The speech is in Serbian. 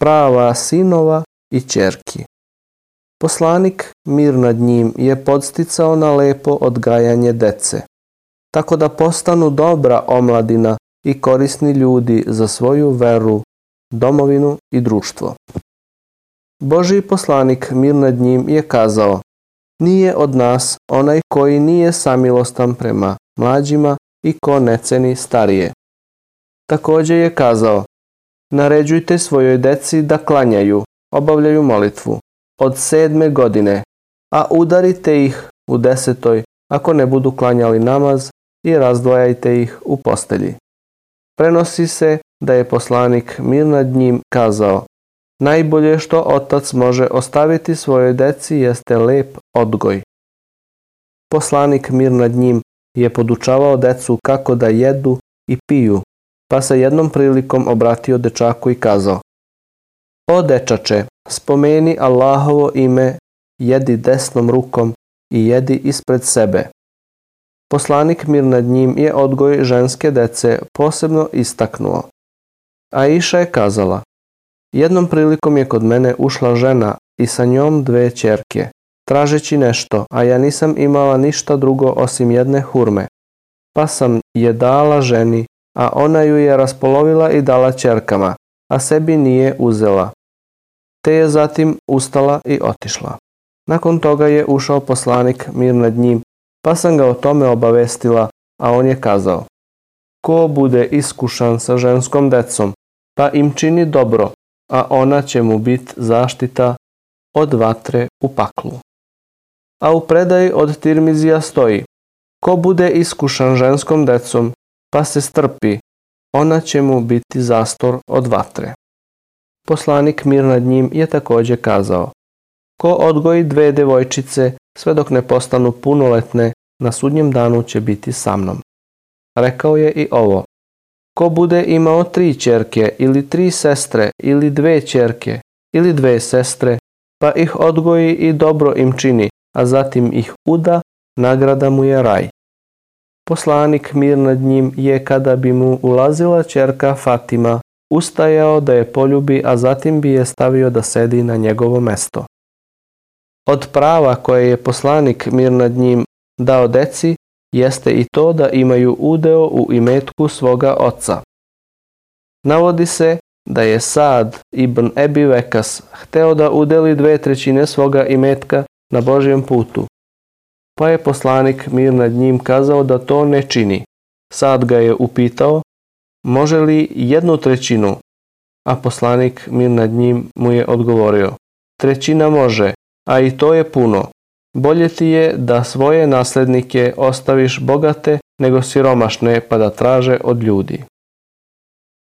prava sinova i čerki. Poslanik, mir nad njim, je podsticao na lepo odgajanje dece, tako da postanu dobra omladina i korisni ljudi za svoju veru, domovinu i društvo. Boži poslanik, mir nad njim, je kazao Nije od nas onaj koji nije samilostan prema mlađima i ko ne ceni starije. Takođe je kazao Naređujte svojoj deci da klanjaju, obavljaju molitvu, od sedme godine, a udarite ih u desetoj ako ne budu klanjali namaz i razdvajajte ih u postelji. Prenosi se da je poslanik mir nad njim kazao Najbolje što otac može ostaviti svojoj deci jeste lep odgoj. Poslanik mir nad njim je podučavao decu kako da jedu i piju, pa se jednom prilikom obratio dečaku i kazao O dečače, spomeni Allahovo ime, jedi desnom rukom i jedi ispred sebe. Poslanik mir nad njim je odgoj ženske dece posebno istaknuo. A Iša je kazala, jednom prilikom je kod mene ušla žena i sa njom dve ćerke, tražeći nešto, a ja nisam imala ništa drugo osim jedne hurme, pa sam je dala ženi a ona ju je raspolovila i dala čerkama, a sebi nije uzela. Te je zatim ustala i otišla. Nakon toga je ušao poslanik mir nad njim, pa sam ga o tome obavestila, a on je kazao Ko bude iskušan sa ženskom decom, pa im čini dobro, a ona će mu biti zaštita od vatre u paklu. A u predaji od Tirmizija stoji Ko bude iskušan ženskom decom, pa se strpi, ona će mu biti zastor od vatre. Poslanik mir nad njim je također kazao, ko odgoji dve devojčice sve dok ne postanu punoletne, na sudnjem danu će biti sa mnom. Rekao je i ovo, ko bude imao tri čerke ili tri sestre ili dve čerke ili dve sestre, pa ih odgoji i dobro im čini, a zatim ih uda, nagrada mu je raj. Poslanik mir nad njim je kada bi mu ulazila čerka Fatima, ustajao da je poljubi, a zatim bi je stavio da sedi na njegovo mesto. Od prava koje je poslanik mir nad njim dao deci, jeste i to da imaju udeo u imetku svoga oca. Navodi se da je Sad ibn Ebi Vekas hteo da udeli dve trećine svoga imetka na Božjem putu, pa je poslanik mir nad njim kazao da to ne čini. Sad ga je upitao, može li jednu trećinu, a poslanik mir nad njim mu je odgovorio, trećina može, a i to je puno. Bolje ti je da svoje naslednike ostaviš bogate nego siromašne pa da traže od ljudi.